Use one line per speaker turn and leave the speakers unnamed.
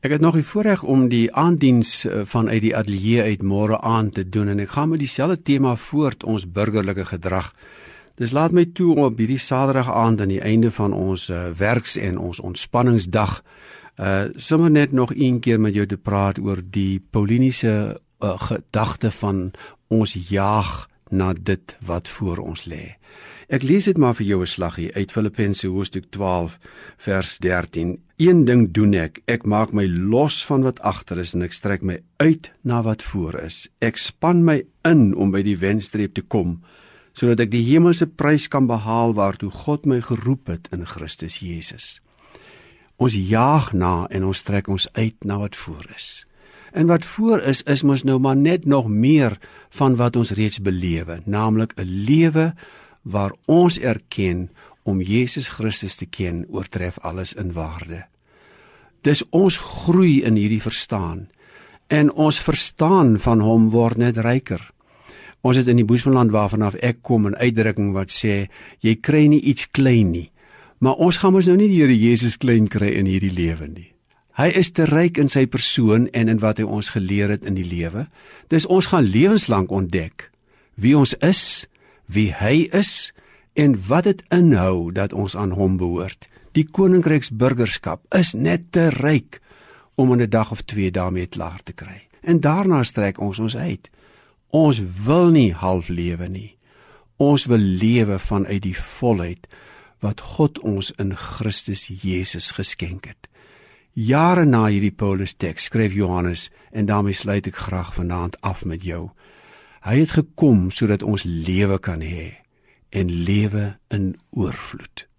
Ek het nog die voorreg om die aanddiens eh, vanuit die ateljee uit môre aan te doen en ek gaan met dieselfde tema voort ons burgerlike gedrag. Dis laat my toe om op hierdie Saterdag aand aan die einde van ons uh, werks en ons ontspanningsdag uh sommer net nog een keer met jou te praat oor die Pauliniese uh, gedagte van ons jaag na dit wat voor ons lê. Ek lees dit maar vir jou 'n slaggie uit Filippense hoofstuk 12 vers 13. Een ding doen ek, ek maak my los van wat agter is en ek strek my uit na wat voor is. Ek span my in om by die wenstreep te kom sodat ek die hemelse prys kan behaal waartoe God my geroep het in Christus Jesus. Ons jaag na en ons trek ons uit na wat voor is. En wat voor is is mos nou maar net nog meer van wat ons reeds belewe, naamlik 'n lewe waar ons erken om Jesus Christus te ken oortref alles in waarde. Dis ons groei in hierdie verstaan en ons verstaan van hom word net ryker. Ons het in die Boesmanland waarvanaf ek kom 'n uitdrukking wat sê jy kry nie iets klein nie. Maar ons gaan mos nou nie die Here Jesus klein kry in hierdie lewe nie. Hy is te ryk in sy persoon en in wat hy ons geleer het in die lewe. Dis ons gaan lewenslank ontdek wie ons is, wie hy is en wat dit inhou dat ons aan hom behoort. Die koninkryksburgerskap is net te ryk om in 'n dag of twee daarmee klaar te kry. En daarna strek ons ons uit. Ons wil nie half lewe nie. Ons wil lewe vanuit die volheid wat God ons in Christus Jesus geskenk het. Jare na hierdie Paulus teks skryf Johannes en daarmee sluit ek graag vanaand af met jou. Hy het gekom sodat ons lewe kan hê en lewe in oorvloed.